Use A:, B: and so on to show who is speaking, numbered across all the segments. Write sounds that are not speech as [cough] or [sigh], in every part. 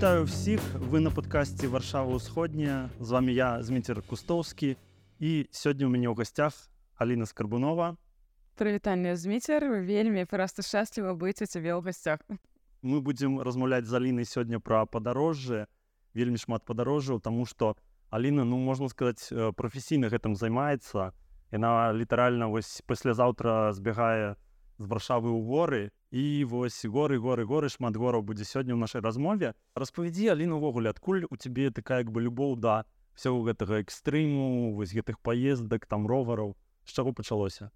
A: Вітаю ўсіх вы на падкасці варшава ўсходняя з вами я зміцер кустоўскі і сёння у мяне ў гасцях Аліна скарбунова.
B: Прывітанне зміцер вельмі проста шчасліва быць у цябе ў гасцях
A: мы будзем размаўляць з Алінай сёння пра падарожжы вельмі шмат падарожжаў тому что Аліна ну можна сказаць прафесійна гэтым займаецца. Яна літаральна вось паслязаўтра збегае з варшавы ў горы і вось горы горы горы шмат гораў будзе сёння ў нашай размове. Распавядзі Аліна увогуле адкуль у цябе такая як бы любоў да всего гэтага экстрыму вось гэтых паездак там ровараў? З чаго пачалося?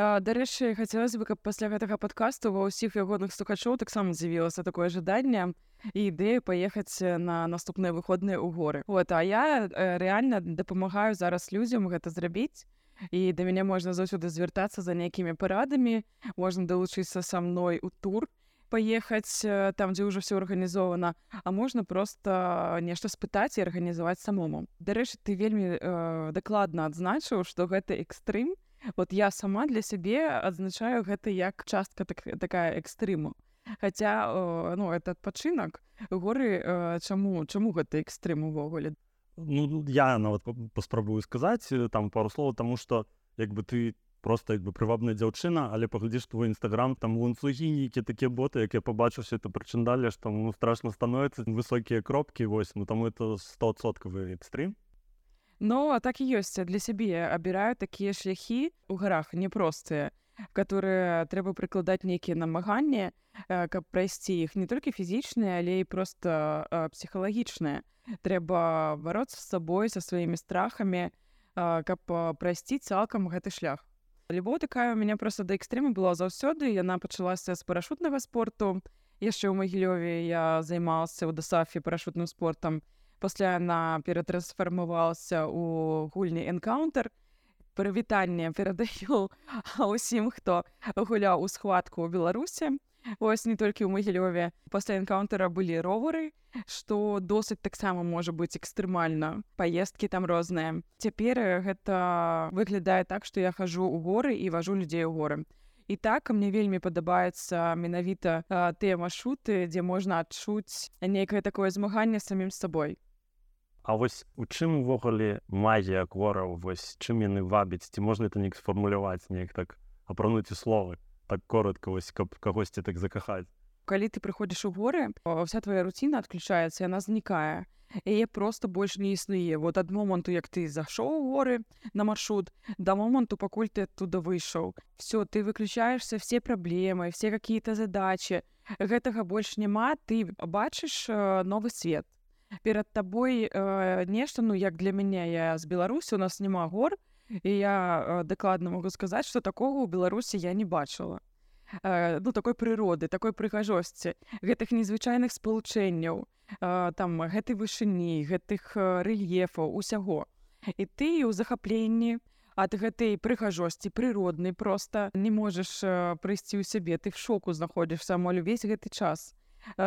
B: Дарэчы хацелось бы каб пасля гэтага падкасту ва ўсіх ягоных слухачоў таксама з'явілася такое жаданне і ідэя паехаць на наступныя выходныя ў горы. Вот а я рэальна дапамагаю зараз людзям гэта зрабіць і да мяне можна заўсёды звяртацца за нейкімі парадамі можна далучыцца са мной у тур паехаць там дзе ўжо все арганізована а можна просто нешта спытаць і арганізаваць самому. Дарэчы ты вельмі э, дакладна адзначыў што гэта экстрым вот я сама для сябе адзначаю гэта як частка так, такая экстрыму Хаця э, ну это адпачынак горы э, чаму чаму гэта экстрым увогуле
A: ну я нават паспрабую сказаць э, там пару слова тому что як бы ты просто як бы прывабная дзяўчына але паглядзіш твой нстаграм там ланцугі нейкія такія боты як я побачу все это прычындалі што ну страшно становіцца высокія кропкі вось ну там это стосоткавы экстрим.
B: Ну а так і ёсць для сябе абіраю такія шляхі у гарах непростыя которые трэба прыкладаць нейкія намаганні каб прайсці іх не толькі фізічныя але і просто псіхалагічныя трэба бароться з сабой са сваімі страхамі каб прайсці цалкам гэты шлях. Любоў такая у мяне просто да экстрэмы была заўсёды яна пачалася з парашутнага спорту яшчэ ў магілёве я займалася ў дасафе парашутным спортам пасля яна ператрансфармавалася у гульні энкаунтер прывітанне перадаю [laughs] усім хто гуляў у схватку ў беларусе Вось не толькі ў магілёве пасля энкаунтера былі ровары што досыць таксама можа быць экстрэмальна паездкі там розныя цяпер гэта выглядае так што я хожу ў горы і важу людзей у горы і так мне вельмі падабаецца менавіта тыя маршруты дзе можна адчуць нейкае такое змаганне самім сабой
A: А вось у чым увогуле магія гораў вось чым яны вабіць? Ці можна это неяк сфармуляваць неяк так апрануць у словы так коротко вось каб кагосьці так закахаць?
B: Калі ты прыходзіш у горы вся твоя руціна адключаецца яна знікае. Яе просто больш не існуе. Вот ад моманту як ты зашоў горы на маршрут да моманту пакуль ты оттуда выйшаў. Все ты выключаешься все праблемы все какие-то задачи. Гэтага больш няма. Ты бачыш новы свет перад табой э, нешта ну як для мяне я з беларусі у нас няма гор і я дакладна могу сказаць что такого у беларусі я не бачыла ну такой прыроды такой прыгажосці гэтых незвычайных спалучэнняў там гэтай вышыні гэтых рэльефаў усяго. І ты ў захапленні ад гэтай прыгажосці прыроднай просто не можаш прыйсці ў сябе ты в шоку знаходзішся амаль увесь гэты час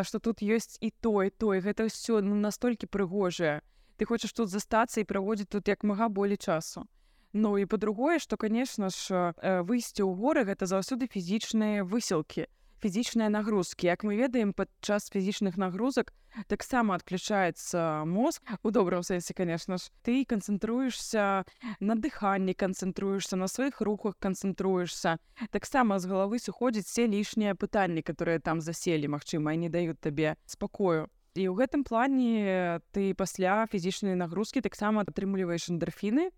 B: что тут ёсць і той той гэта ўсё ну, настолькі прыгожае ты хочаш тут застацца і праводзіць тут як мага болей часу. Ну і па-другое, што, канешне ж, выйсце ў горы гэта заўсёды фізічныя высілкі, фізічныя нагрузкі. Як мы ведаем, падчас фізічных нагрузак таксама адключаецца мозг у добрым сэнсе, канешне ж, ты канцэнтруешся на дыханні, канцэнтруешся на сваіх рухах, канцэнтруешся. Таксама з галавы сыходзіць все лішнія пытанні, которые там заселі, магчыма, і не даюць табе спакою. І ў гэтым плане ты пасля фізічнай нагрузкі таксама атрымліваеш эндорфіны,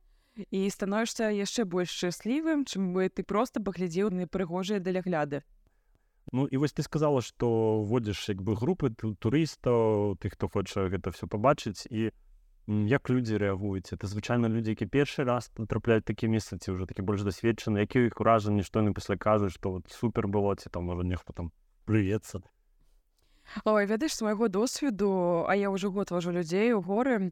B: і становішся яшчэ больш шчаслівым чым бы ты просто паглядзеў на прыгожыя далягляды
A: Ну і вось ты сказала што водзіш як бы групы турыстаў ты хто хоча гэта все пабачыць і як людзі рэагуюць это звычайна людзі які першы раз трапляюць такі месцы ці ўжо такі больш дасведчаны які іх уражанні што яны пасля кажуць што вот супер было ці там можа нехто там прыецца
B: Ой ведаеш свайго досведу а я ўжо год важу людзей у горы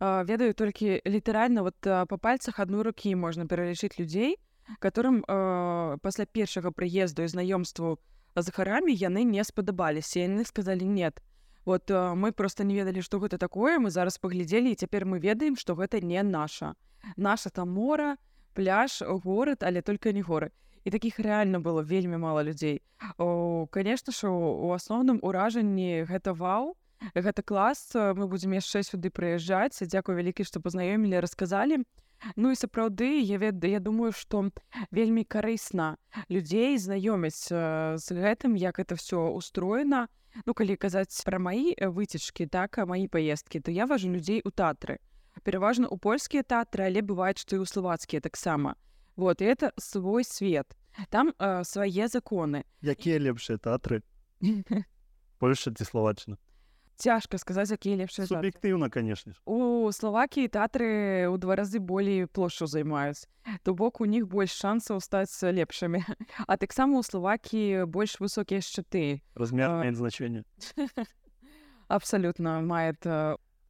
B: ведаю толькі літаральна вот па пальцах адной рукі можна пералічыць людзей которым э, пасля першага прыезду і знаёмству з харамі яны не спадабаліся яны сказалі нет вот э, мы просто не ведалі што гэта такое мы зараз паглядзелі і цяпер мы ведаем што гэта не наша наша там мора пляж горад але только не горы. І таких реально было вельмі мало людзей конечно ж у асноўным уражанні гэта вау гэта клас мы будзем яшчэ сюды прыязджаць дзякую вялікі што пазнаёмілі расказалі Ну і сапраўды я веда я думаю што вельмі карысна людзей знаёмяць з гэтым як это все устроена Ну калі казаць пра маі выцечкі так а маі паездкі то я важу людзей у тэатры пераважна у польскія тэатры але бывает што і ў славацкія таксама вот и это свой свет. Там э, свае законы.
A: Якія лепшыя тэатры [laughs] Польша ці словачна
B: цяжка сказаць якія лепшыя
A: суб'ектыўна конечно
B: у словакіі тэатры ў два разы болей плошчу займаюць то бок у них больш шансаў стаць лепшымі [laughs] а таксама у словакіі больш высокія шчыты
A: размер значэння
B: абсалютна мае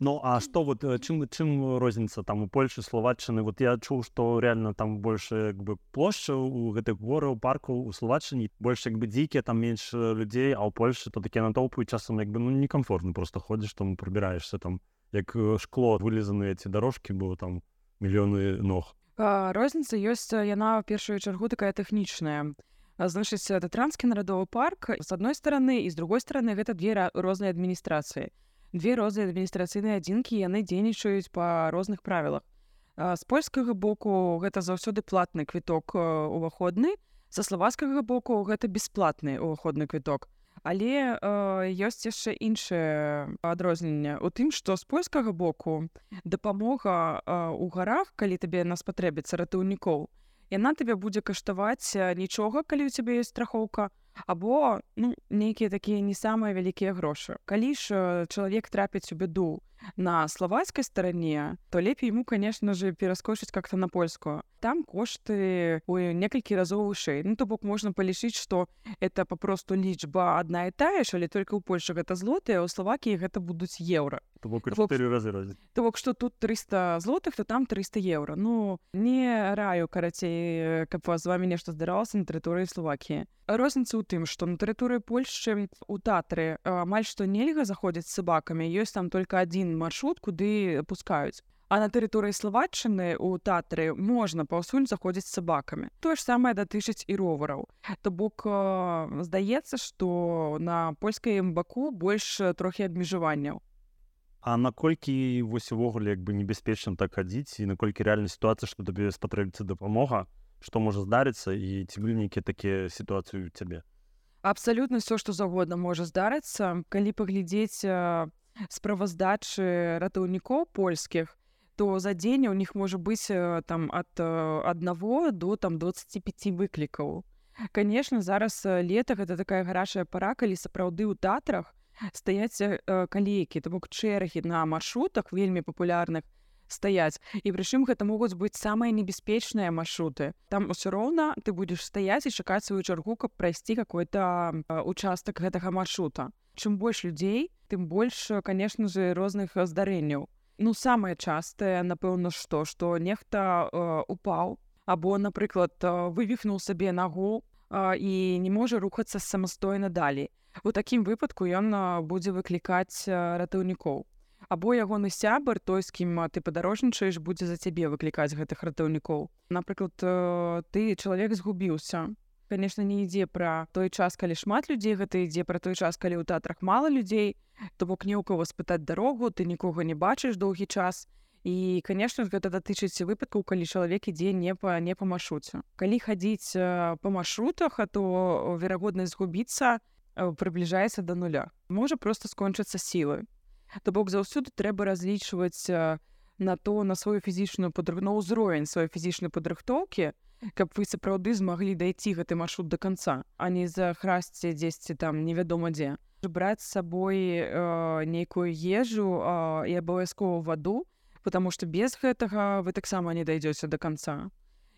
A: Ну а што вот чым чым розніца там у Польшы словаччыны вот я чуў што реально там больше як бы плошча у гэтых гораў парку у словаччыне больше як бы дзікія там менш людзей а ў Польшы то такія натоўпы часам як бы ну некомфортно просто ходзіш там прыбіраешься там як шкло вылезаныя ці дорожкі было там мільёны ног.
B: Розніца ёсць яна першую чаргу такая тэхнічная значыць это транскі нарадовы парк з адной стороны і з другой стороны гэта две розныя адміністрацыі две розныя адміністрацыйныя адзінкі яны дзейнічаюць па розных правілах з польскага боку гэта заўсёды платны квіток уваходны са славацкага боку гэта бясплатны уваходны квіток але э, ёсць яшчэ іншае адрозненне у тым што з польскага боку дапамога э, у гарах калі табе нас спатрэбіцца ратыўнікоў яна табе будзе каштаваць нічога калі у цябе ёсць страхоўка або ну нейкія такія не самыя вялікія грошы калі ж чалавек трапіць у бяду на славацкай старане то лепей ему конечно же пераскочыць как-то на польскую. Там кошты ой некалькі разоў вышэй ну то бок можна палічыць что это папросту лічба одна і тая ж але только ў польше гэта злотыя у словакіі гэта будуць еўра
A: то бок
B: что тут 300 злотых то там 300 еўра ну не раю карацей каб вас з вами нешта здаралася на тэрыторыі словакіі розніца ў тым што на тэрыторыі польшчы у татры амаль што нельга заходзіць сабакамі ёсць там только адзін маршрут куды пускаюць А на тэрыторыі словаччыны у татры можна паўсюль заходзіць сабакамі. Тое ж самае датычыць і ровараў. То бок здаецца, што на польскаем баку больш трохі абмежаванняў.
A: А наколькі вось увогуле як бы небяспечна так хадзіць і наколькі рэальна сітуацыя, што табе спатрэбіцца дапамога, што можа здарыцца і ці былі нейкія такія сітуацыі ў цябе.
B: Абсалютна все, што заўгодна можа здарыцца, калі паглядзець справаздачы ратаўнікоў польскіх, то за дзень у них можа быць э, там ад аднаго до там 25 выклікаў конечно зараз э, лета гэта такая гарачая пара калі сапраўды ў тэатрах стаяць э, калейкі то бок чэргі на маршрутах вельмі папулярных стаяць і прычым гэта могуць быць самыя небяспечныя маршруты? Там усё роўна ты будзеш стаяць і чакаць сваю чаргу каб прайсці какой-то участак гэтага маршрута чым больш людзей тым больш конечно же розных здарэнняў ну самае частае напэўна што што нехта э, упаў або напрыклад вывіхнуў сабе нагу э, і не можа рухацца самастойна далей у такім выпадку ён будзе выклікаць ратыўнікоў або ягоны сябар той з кім ты падарожнічаеш будзе за цябе выклікаць гэтых ратыўнікоў напрыклад э, ты чалавек згубіўся конечно не ідзе пра той час калі шмат людзей гэта ідзе пра той час калі ў тэатрах мала людзей то бок не ў кого спытаць дарогу ты нікога не бачыш доўгі час. І конечно гэта датычыць выпадкаў калі чалавек ідзе не па не па маршруце калі хадзіць па маршрутах а то верагоднасць згубіцца прыбліжаецца да нуля. Можа просто скончыцца сілы то бок заўсёды трэба разлічваць на то на сваю фізічную падрыгну ўзровень сваёй фізічнай падрыхтоўкі каб вы сапраўды змаглі дайсці гэты маршрут до конца а не захрасці дзесьці там невядома дзе. Браць з сабой э, нейкую ежу э, і абавязкова ваду потому что без гэтага вы таксама не дайдзёце до конца.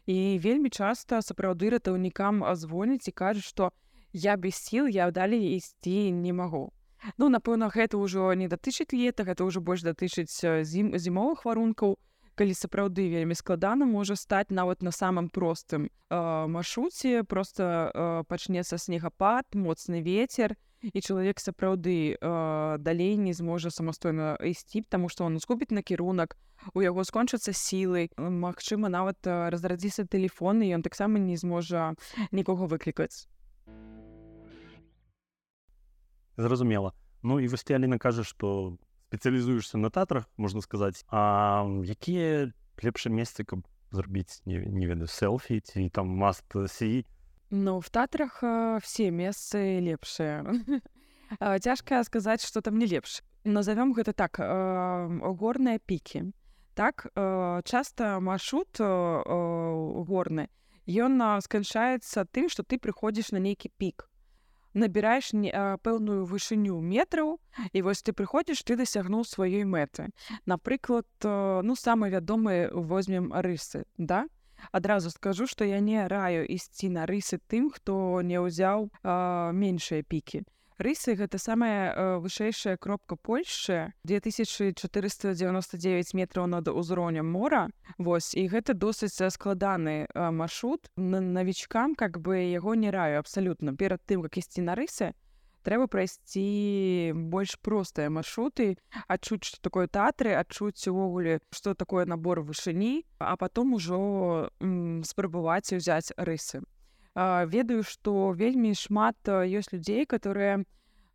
B: І вельмі часта сапраўды ратаўнікам звоніць і кажуць што я без сіл я далей ісці не магу ну напэўна гэта ўжо не датычыць лета гэта ўжо больш датычыць зім зімовых варункаў калі сапраўды вельмі складана можа стаць нават на самым простым э, маршруце просто э, пачнецца снегапад моцны ветер і чалавек сапраўды э, далей не зможа самастойна ісці таму што он згубіць накірунак у яго скончацца сілы Магчыма нават разрадзіцца тэлефон і ён таксама не зможа нікога выклікаць
A: зразумела Ну і вось ты Аліна кажа што спецыялізуешься на тэатрах можна сказаць А якія лепшыя месцы каб зрабіць не, не ведаю селфі ці там маст сі
B: Ну в тэатрах э, все месцы лепшыя цяжка [laughs] сказаць што там не лепш назовём гэта так э, горныя пікі так э, часта маршрут горны ён сканчаецца тым што ты прыходзіш на нейкі пік набіраеш пэўную вышыню метраў і вось ты прыходзіш ты дасягнуў сваёй мэты напрыклад ну самы вядомы возьмем рысы да? Адразу скажу што я не раю ісці на рысы тым хто не ўзяў меншыя пікі рысы гэта самая э, вышэйшая кропка польшчы 2499 метраў над узроўнем мора. Вось. І гэта досыць складаны э, маршрут. Навічкам как бы яго не раю абсалютна перад тым как ісці на рысы трэба прайсці больш простыя маршруты. Адчуць што такое тэатры адчуць увогуле што такое набор вышыні а потом ужо спрабаваць узяць рысы ведаю што вельмі шмат ёсць людзей которые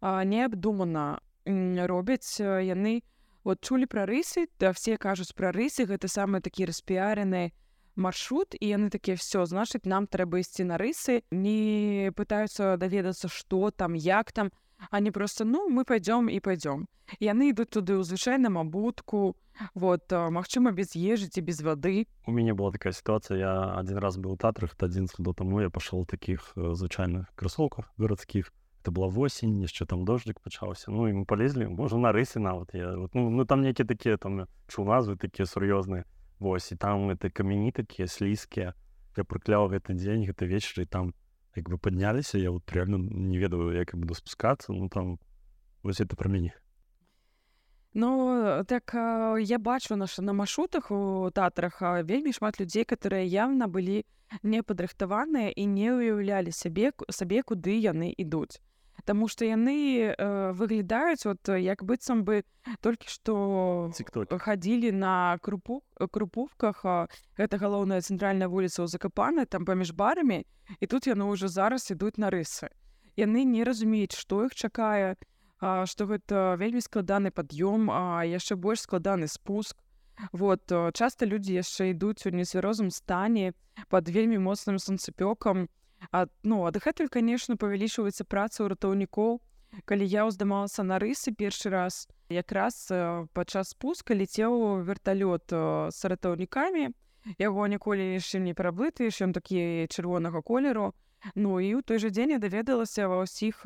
B: неабдумана робяць яны вот чулі пра рысы да все кажуць пра рысы гэта самы такі распіарены маршрут і яны такія все значыць нам трэба ісці на рысы не пытаюцца даведацца што там як там они просто ну мы пойдём і пойдём яны ідуць туды ў звычайным абутку Вот, магчыма, без ежы ці без вады.
A: У мяне была такая сітуацыя. Я адзін раз быў у тэатрах адзін до таму я пашоў такіх звычайных красоўках гарадскіх. Это была восень, яшчэ там дождик пачаўся. Ну і мы полезлі, можа на рысе нават я вот, ну, ну там нейкія такія там чу назвы такія сур'ёзныя. Вось і там это камяні такія слізкія. Я прыкляў гэты дзень, гэта вечар і там як бы падняліся, я вот реально не ведаю, як буду спускацца, ну там вось это пра мяне.
B: Ну так я бачу наш на маршрутах у тэатрах вельмі шмат людзей, которые явно былі не падрыхтаваныя і не ўяўлялі сабе сабе куды яны ідуць. Таму што яны э, выглядаюць вот як быццам бы толькі што хадзілі на крупу крупувках гэта галоўная цэнтральная вуліца ў закапаны там паміж барамі і тут яны ўжо зараз ідуць на рысы. Яны не разумеюць, што іх чакае, што гэта вельмі складаны пад'ём а яшчэ больш складаны спуск. Вот часта людзі яшчэ ідуць у нецвярозым стане под вельмі моцным сонцепёкам ад ну адгэтуль конечно павялічваецца праца ў ратаўнікоў калі я ўздымалася на рысы першы раз якраз падчас спуска ляцеў верталёт с ратаўнікамі яго ніколі яшчэ не пераблытаеш ён такі чырвонага колеру. Ну і ў той жа дзень я даведалася ва ўсіх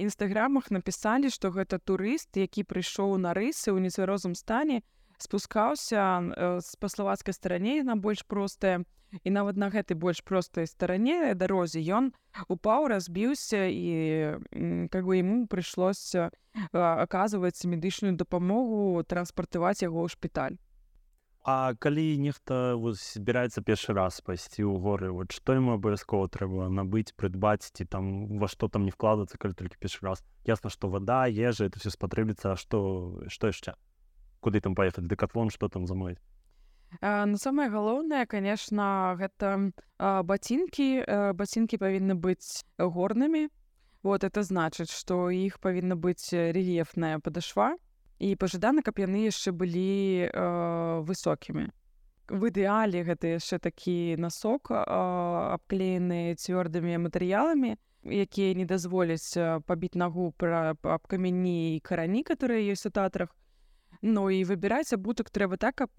B: нстаграмах напісалі што гэта турыст які прыйшоў на рысы ў нецвярозым стане спускаўся э, па славацкай старане на больш простая і нават на гэтай больш простай старане дарозе ён упаў разбіўся і как бы ему прыйшлося аказваць медычную дапамогу транспартаваць яго ў шпіталь
A: А калі нехта збіраецца першы раз пайсці ў горы вот што яму абавязкова трэба набыць прыдбаць ці там во што там не вкладацца калі толькі першы раз? Ясна што вода ежа это все спатрэбіцца што што яшчэ куды там паехаць дэкатлон што там замовіць
B: Ну самае галоўнае конечно гэта бацінкі бацінкі павінны быць горнымі вот это значыць што іх павінна быць рельефная падашва і пажадана каб яны яшчэ былі э, высокімі в ідэале гэта яшчэ такі насок э, абклеены цвёрдымі матэрыяламі якія не дазволяць пабіць нагу пра аб камяні і карані которые ёсць у тэатрах Ну і выбіраць абутак трэба так каб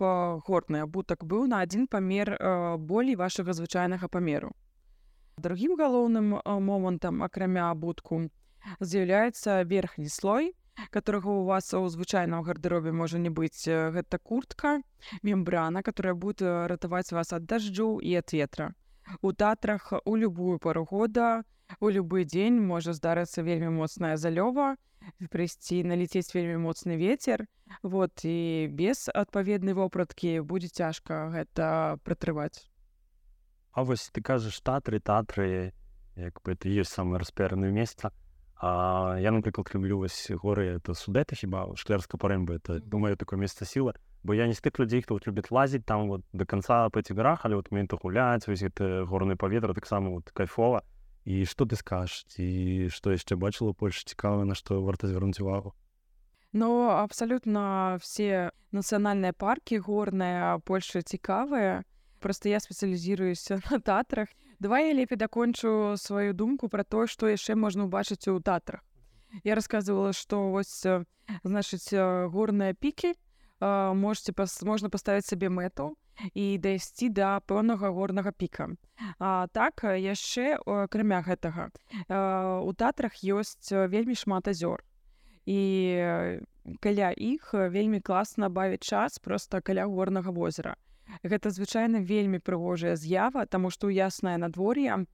B: горны абутак быў на адзін памер э, болей вашага звычайнага памеру другім галоўным момантам акрамя абутку з'яўляецца верхні слой которого у вас у звычайном гардеробе можа не быць гэта куртка мембрана которая будет ратаваць вас ад дажджу і от ветра. У татрах у любую пару года у любы дзень можа здарыцца вельмі моцная залёва [laughs] прыйсці налетець вельмі моцны ветер вот і без адпаведнай вопраткі будзе цяжка гэта пратрываць
A: А вось ты кажаш татры татры як бы это есть самое распяранае месца А я, напрыклад, люблю вось горы это судэта хіба шклярска парэмба это думаю такое месца сіла бо я не з тых людзей хто вот любіць лазіць там вот до конца па эти гарах але вот то гуляць вось гэта горны паветра таксама вот кайфова і што ты скажаш ці што яшчэ бачыла больш цікава на што варта звярнуць увагу?
B: Ну абсалютна все нацыянальныя паркі горныя Польша цікавыя просто я спецыялізіруюся [laughs] на татрах. Давай я лепей дакончу сваю думку про то што яшчэ можна ўбачыць у татрах. Я рассказывала что вось значыць горныя пікі можете пас можна паставіць сабе мэту і дайсці да пэўнага горнага піка. А, так яшчэ акрамя гэтага у татрах ёсць вельмі шмат азёр. І каля іх вельмі класна бавіць час просто каля горнага возера. Гэта звычайна вельмі прыгожая з'ява таму што ў яснае надвор'е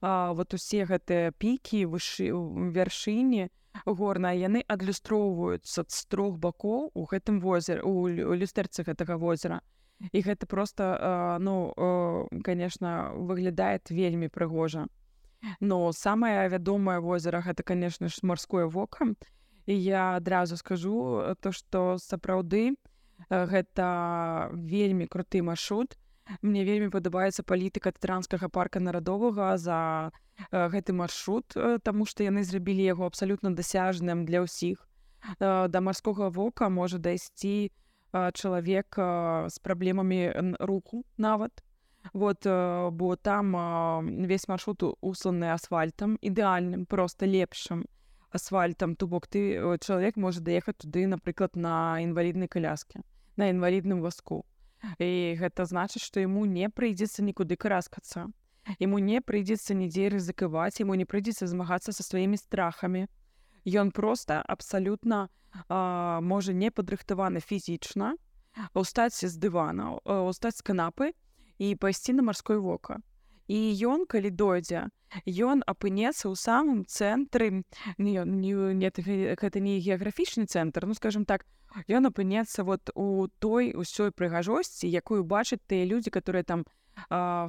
B: вот усе гэтыя пікі вышы вяршыні горна яны адлюстроўваюцца з трох бакоў у гэтым возер у люстэрцы гэтага возера і гэта просто ну конечно выглядае вельмі прыгожа но самае вядомае возера гэта конечно ж марское вока. І я адразу скажу то что сапраўды гэта вельмі круты маршрут. Мне вельмі падабаецца палітыка транскага парка нарадовага за гэты маршрут тому что яны зрабілі яго абсалютна дасяжным для ўсіх да марскога вока можа дайсці на чалавек з праблемамі руку нават вот. Бо там весь маршрут усланы асфальтам ідэальным просто лепшым асфальтам то бок ты чалавек можа даехаць туды напрыклад на інваліднай каляске на інвалідным васку і гэта значыць што яму не прыйдзецца нікуды караскацца ему не прыйдзецца нідзе рызыкаваць ему не прыйдзецца змагацца са сваімі страхамі ён просто абсалютна можа не падрыхтаваны фізічна устаць з дывана устаць з канапы і пайсці на марской вока. І ён калі дойдзе ён апынецца ў самым цэнтры гэта не геаграфічны цэнтр ну скажем так ён апынецца вот у той усёй прыгажосці якую бачаць тыя людзі которые там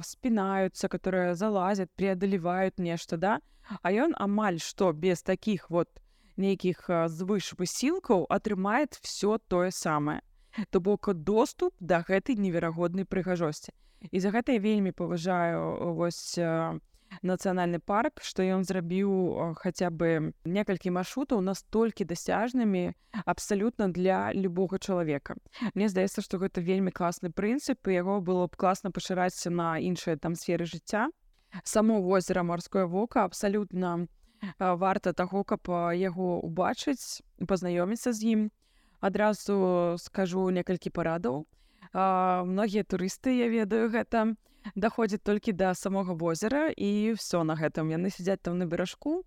B: спінаюцца которые залазят преодолевают нешта да. А ён амаль што без таких вот нейкіх звыш высілкаў атрымает все тое самае. То бок доступ да гэтай неверагоднай прыгажосці. І за гэта я вельмі паважаю вось нацыянальны парк што ён зрабіў хаця бы некалькі маршрутаў настолькі дасяжнымі абсалютна для любога чалавека. Мне здаецца што гэта вельмі класны прынцып і яго было б класна пашырацца на іншыя там сферы жыцця. Само возера марское вока абсалютна не варта таго каб яго убачыць пазнаёміцца з ім. Адразу скажу некалькі парадаў. Многія турысты я ведаю гэта даходзяць толькі да самога возера і все на гэтым. Яны сядзяць там на беражку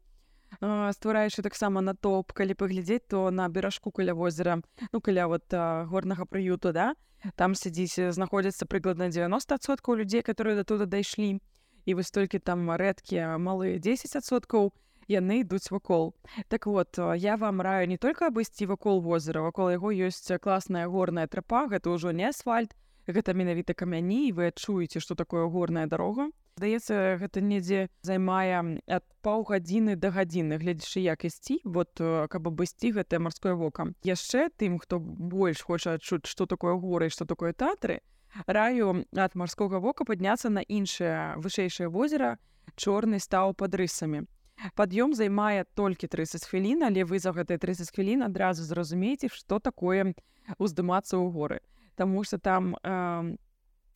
B: ствараючы таксама на топ. Калі паглядзець то на беражку каля возера ну каля вот горнага прыюту да там сядзіць знаходзяцца прыкладна 90соткаў людзей которые да туда дайшлі. І вось толькі там рэдкія малыя 10соткаў яны ідуць вакол так вот я вам раю не только абысці вакол возера вакол яго ёсць класная горная трапа гэта ўжо не асфальт гэта менавіта камяні вы адчуеце что такое горная дарога здаецца гэта недзе займае ад паўгадзіны да гадзіны гледзячы як ісці вот каб абысці гэтае марское вока яшчэ тым хто больш хоча адчуць что такое горы что такое татры раю ад марскога вока падняцца на іншае вышэйшае возера чорны стаў пад рысамі пад'ём займае толькі 30 хвілін але вы за гэтыя 30 хвілін адразу зразумееце што такое уздымацца ў горы. Таму что там э,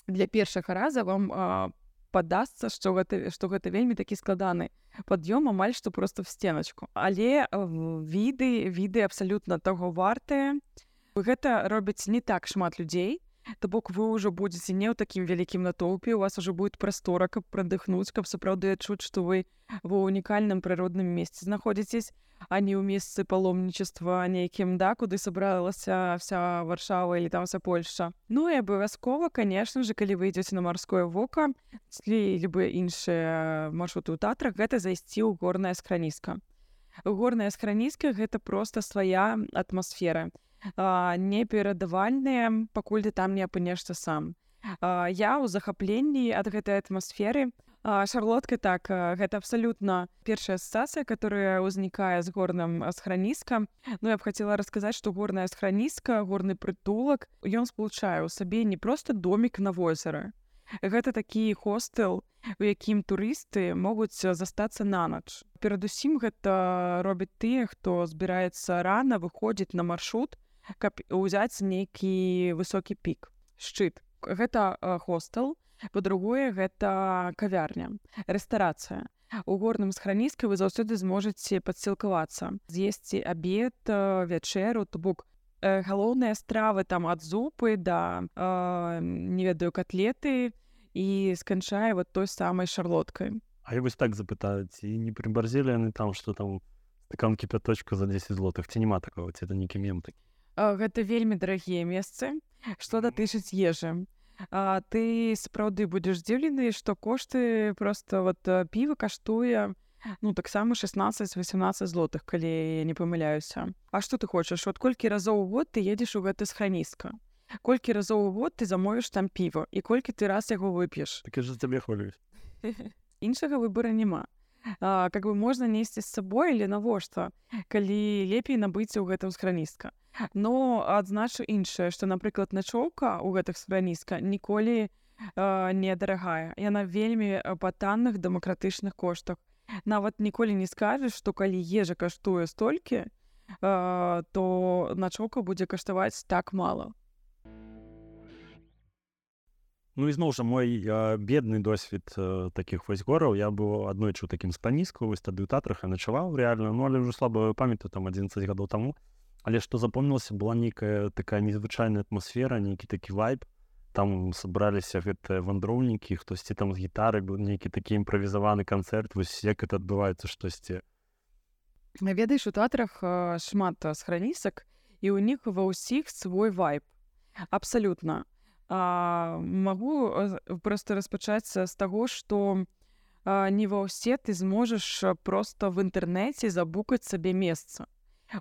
B: для першага раза вам э, падасца што гэта што гэта вельмі такі складаны. Пад'ём амаль што просто в сценачку але віды віды абсалютна таго вартыя гэта робіць не так шмат людзей То бок вы ўжо будзеце не ў такім вялікім натоўпе у вас уже будет прастора каб прадыхнуць каб сапраўды адчуць што вы ва унікальным прыродным месцы знаходзіцесь а не ў месцы паломнічества нейкім да куды сабралася вся варшава или там вся Польша. Ну і абавязкова конечно же калі вы ідзеце на марское вока ці любы іншыя маршруты ў татрах гэта зайсці ў горная скраніска горная скраніска гэта просто свая атмасфера неперадавальныя пакуль ты там не апынешся сам. А, я ў захапленні ад гэтай атмасферы шарлотка так гэта абсалютна першая ассацыя которая ўзнікае з горным схраніскам Ну я б хацела расказаць што горная схраніска горны прытулак ён спалучае ў сабе не просто домик на возера гэта такі хостел у якім турысты могуць застацца на ноч перадусім гэта робіць тыя хто збіраецца рана выходзіць на маршрут каб узяць нейкі высокі пік шчыт. Гэта хостел по-другое гэта кавярня рэстарацыя. У горным схраніскай вы заўсёды зможаце падсілкавацца з'есці абед вячэру то бок галоўныя стравы там ад зупы да э, не ведаю котлеты і сканчае вот той самай шарлоткай.
A: А я вось так запытаюць і не прыбарзілі яны там что там стакан кіпяточка за 10 злотых ці няма такого ці это нейкі мем такі
B: гэта вельмі дарагія месцы што датычыць ежы а, ты сапраўды будзеш здзіўлены што кошты просто вот піва каштуе ну таксама 16-18 злотых калі я не памыляюся А што ты хочаш от колькі разоў у год ты едзеш у гэта схраніска колькі разоў у год ты замовіш там піва і колькі ты раз яго вып'еш
A: так табе хвалююсь [laughs]
B: іншага выбора няма а, как бы можна несці з сабой или навошта калі лепей набыць у гэтым схраніска но адзначу іншае што напрыклад начоўка у гэтых схраніска ніколі недарагая яна вельмі па танных дэмакратычных коштах. Нават ніколі не скажаш што калі ежа каштуе столькі то начоўка будзе каштаваць так мала
A: Ну ізноў жа мой я, бедны досвед э, таких вось гораў я быў аднойчы у такім спаніску вось тады ў татрах я начаваў реально. Ну але ўжо слаба памятаю там 11 гадоў таму але што запомнілася была нейкая такая незвычайная атмасфера нейкі такі вайб. Там сабраліся гэтыя вандроўнікі хтосьці там з гітары быў нейкі такі імправізаваны канцэрт вось як это адбываецца штосьці
B: ведаеш у тэатрах шмат схранісак і ў них ва ўсіх свой вайб. Абсалютна магу просто распачаць з таго што не ва ўсе ты зможаш просто в інтэрнэце забукаць сабе месца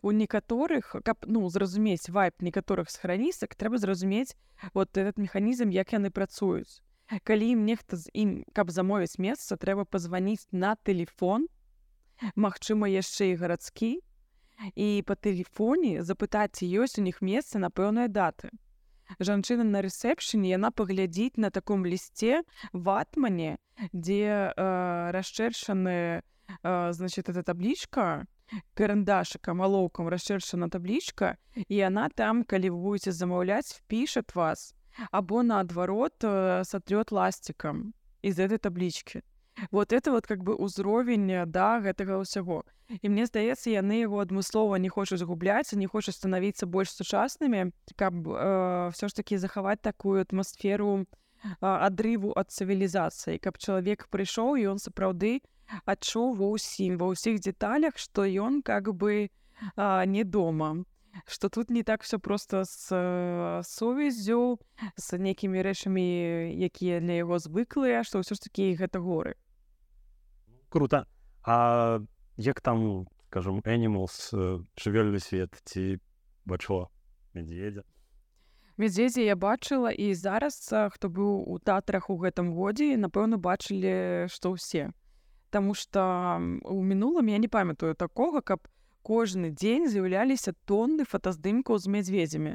B: у некаторых каб ну зразумець вайп некаторых схранісак трэба зразумець вот этот механізм як яны працуюць калі ім нехта з ім каб замовіць месца трэба пазваніць на телефон Мачыма яшчэ і гарадскі і по тэлефоне запытаць ёсць у них месца на пэўныя даты жанчына на рэсепшне яна паглядзіць на таком лісце ватмане дзе э, расчэршаны э, значит эта таблічка карандашыкам алоўкам расчэршана таблічка і яна там калі вы будете замаўляць впішат вас або наадварот э, сатрет ласцікам из этой таблічки вот это вот как бы ўзровень да гэтага ўсяго і мне здаецца яны яго адмыслова не хочуць губляць не хочуць станавіцца больш сучаснымі каб э, все ж таки захаваць такую атмасферу адрыву ад цывілізацыі каб чалавек прыйшоў і он сапраўды адчуў ва ўсім ва ўсіх деталях што ён как бы а, не дома что тут не так все просто с сувязю с нейкімі рэчамі якія для яго звыклыя што ўсё ж таки гэта горы.
A: Круто. А як там скажем animals жывёльны свет ці бачо медведя
B: медведзі я бачыла і зараз хто быў у тэатрах у гэтым годзе напэўна бачылі што ўсе Таму што у мінулым я не памятаю такога, каб кожны дзень з'яўляліся тонны фотаздымкаў з мядзведзямі.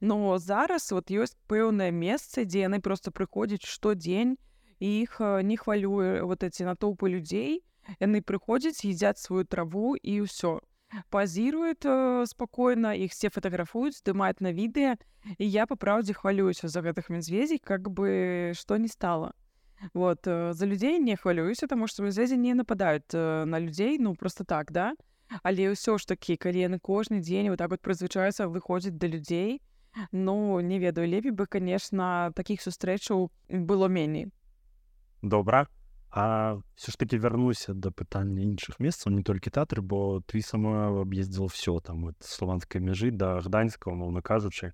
B: Но зараз вот ёсць пэўнае месца, дзе яны проста прыходзяць штодзень іх не хвалюе вот эти натоўпы людзей. Яны прыходзяць, едзяць сваю траву і ўсё. Пазіруюць э, спакойна, іх все фатаграфуюць, здымаюць на відэа. І я па праўдзе хвалююся за гэтых мядзведзей, как бы што не стала вот э, за людзей не хвалююся таму што звязі не нападаюць э, на людзей ну просто так да але ўсё ж такі калі яны кожны дзень вот так вот прызвычаюцца выходзіць да людзей ну не ведаю лепей бы конечно таких сустрэчаў было меней
A: добра. А все ж таки вярнуся да пытання іншых месцаў не толькі тэатры бо ты сама аб'ездзіла все там вот славанскай мяжы да гданьскага моўна кажучы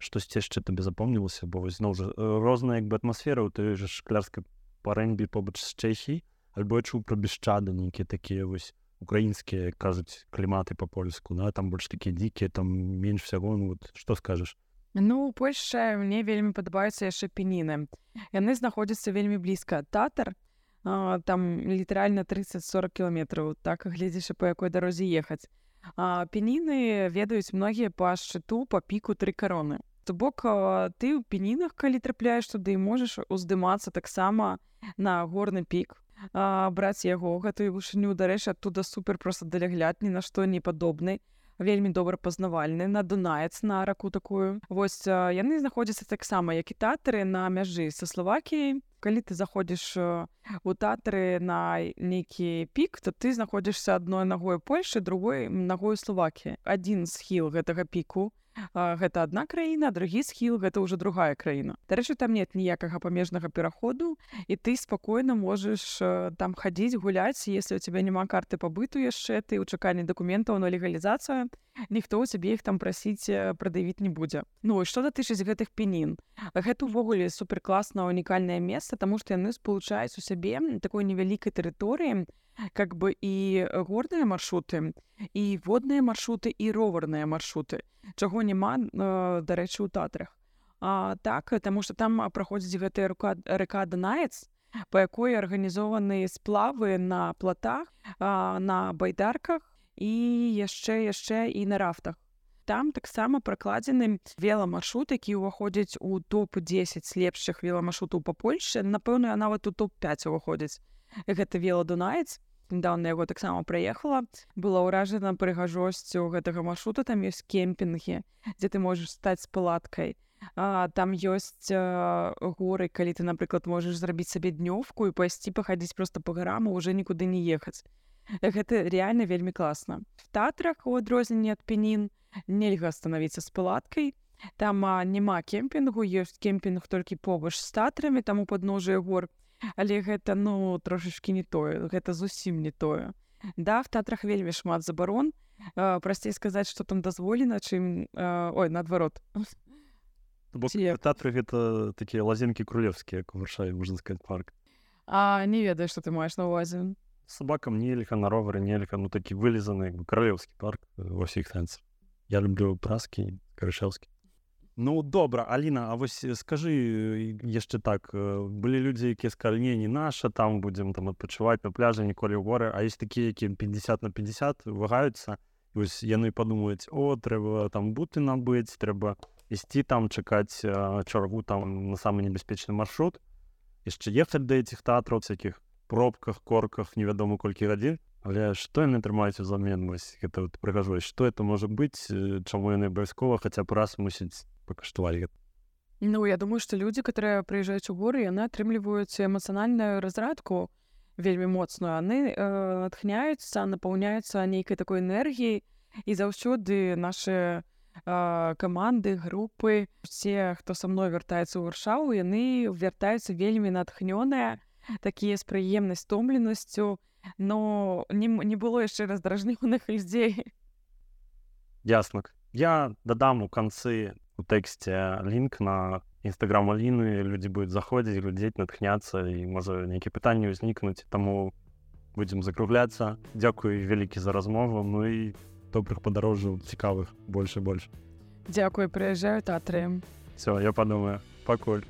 A: штосьці яшчэ табе запомнілася бо зноў жа розная як бы атмасфера ў той же шклярскай парэньбі побач з чэхій альбо я чуў пра бесчады нейкія такія вось украінскія кажуць кліматы па-польску на там больш такія дзікія там менш всяго ну, вот што скажаш
B: Ну Польша мне вельмі падабаюцца яшчэ пеніны яны знаходзяцца вельмі блізка татар там літаральна 30-40 кіламетраў так гледзяш па якой дарозе ехаць пеніны ведаюць многія па шчыту па піку тры кароны То бок ты ў пенінах калі трапляеш туды можаш уздымацца таксама на горны пік браць яго гэтую вышыню дарэчы адтуда супер просто далягляд ні на што не падобны вельмі добра пазнавальны на дунаец на раку такую. Вось яны знаходзяцца таксама як і татары на мяжы са словакіяй калі ты заходзіш у татары на нейкі пік то ты знаходзішся адной ногой польльшы другой ногой словакі адзін схіл гэтага піку гэта адна краіна другі схіл гэта ўжо другая краіна. Дарэчы там нет ніякага памежнага пераходу і ты спакойна можаш там хадзіць гуляць если у тебя няма карты пабыту яшчэ ты ў чаканні дакументаў на легалізацыю ніхто ў цябе іх там прасіць прадавіць не будзе Ну што датычыць гэтых пенін гэта увогуле суперкласна унікальнае месца таму што яны спалучаюць у сябе такой невялікай тэрыторыі как бы і горныя маршруты і водныя маршруты і роварныя маршруты. Чаго няма дарэчы у татрах. А, так таму что там праходзіць гэтая рука рэка данаец па якой арганізованы сплавы на платах а, на байдарках і яшчэ яшчэ і на рафтах. Там таксама пракладзены веламаршрут які ўваходзіць у топ-10 лепшых веламаршрутаў па польльше напэўна нават у топ-5 уваходзіць. Гэта вела дунаец недавно яго таксама праехала. Была ўражана прыгажосцю гэтага маршрута. Там ёсць кемпінгі дзе ты можаш стаць палаткай. А, там ёсць а, горы калі ты напрыклад можаш зрабіць сабе днёвку і пайсці пахадзіць просто по гарам уже нікуды не ехаць гэта реально вельмі класна в татрах у адрозненне ад пенін нельга станавіцца з палаткай там а, няма кемпінгу ёсць кемпінг толькі побач з татрамі таму падножжа гор. Але гэта ну трошачки не тое гэта зусім не тое да в тэатрах вельмі шмат забарон. Прасцей сказаць что там дазволена чым ой наадварот
A: тэатры гэта такія лазенкі крулевскія варшаве можна сказать парк.
B: А не ведаю что ты маеш на увазе
A: собакам нельга на ровары нельга ну такі вылезаны каралеўскі парк ва ўсіх сэнс я люблю праскі карышаўскі Ну добра Аліна А вось скажы яшчэ так былі людзі якія скальне не наша там будзем там адпачываць на пляжы ніколі ў горы А есть такія які 50 на 50 вагаюцца вось яны падумаюць о трэба там буты набыць трэба ісці там чакаць чаргу там на самы небяспечны маршрут яшчэ ехаць да этих тэатраў всякихх пробках корках невядома колькі гадзін. Але што яны трымаюць у замен вось гэта вот прыгажваць што это можа быць чаму яны абавязкова хаця б раз мусіць пакаштавалі
B: Ну я думаю что люди которые прыязджаюць у горы яны атрымліваюць эмацыянальную разрадку вельмі моцную. Яны э, натхняюцца напаўняюцца нейкай такой энергіяй і заўсёды наши э, каманды групы все хто са мной вяртаецца ў варшаву яны вяртаюцца вельмі натхнёныя такія з прыемнай стомленасцю но не, не было яшчэ раздражнёных [laughs] людзей
A: ясно я дадам у канцы у тэксце лінк на нстаграм аліны людзі будуць заходзіць глядзець натхняцца і можа нейкія пытанні ўзнікнуць таму будзем закругляцца дзякуй вялікі за размову ну і добрых падарожжаў цікавых больше больш
B: дзякуй прыязджаю татрыем
A: все я падумаю пакуль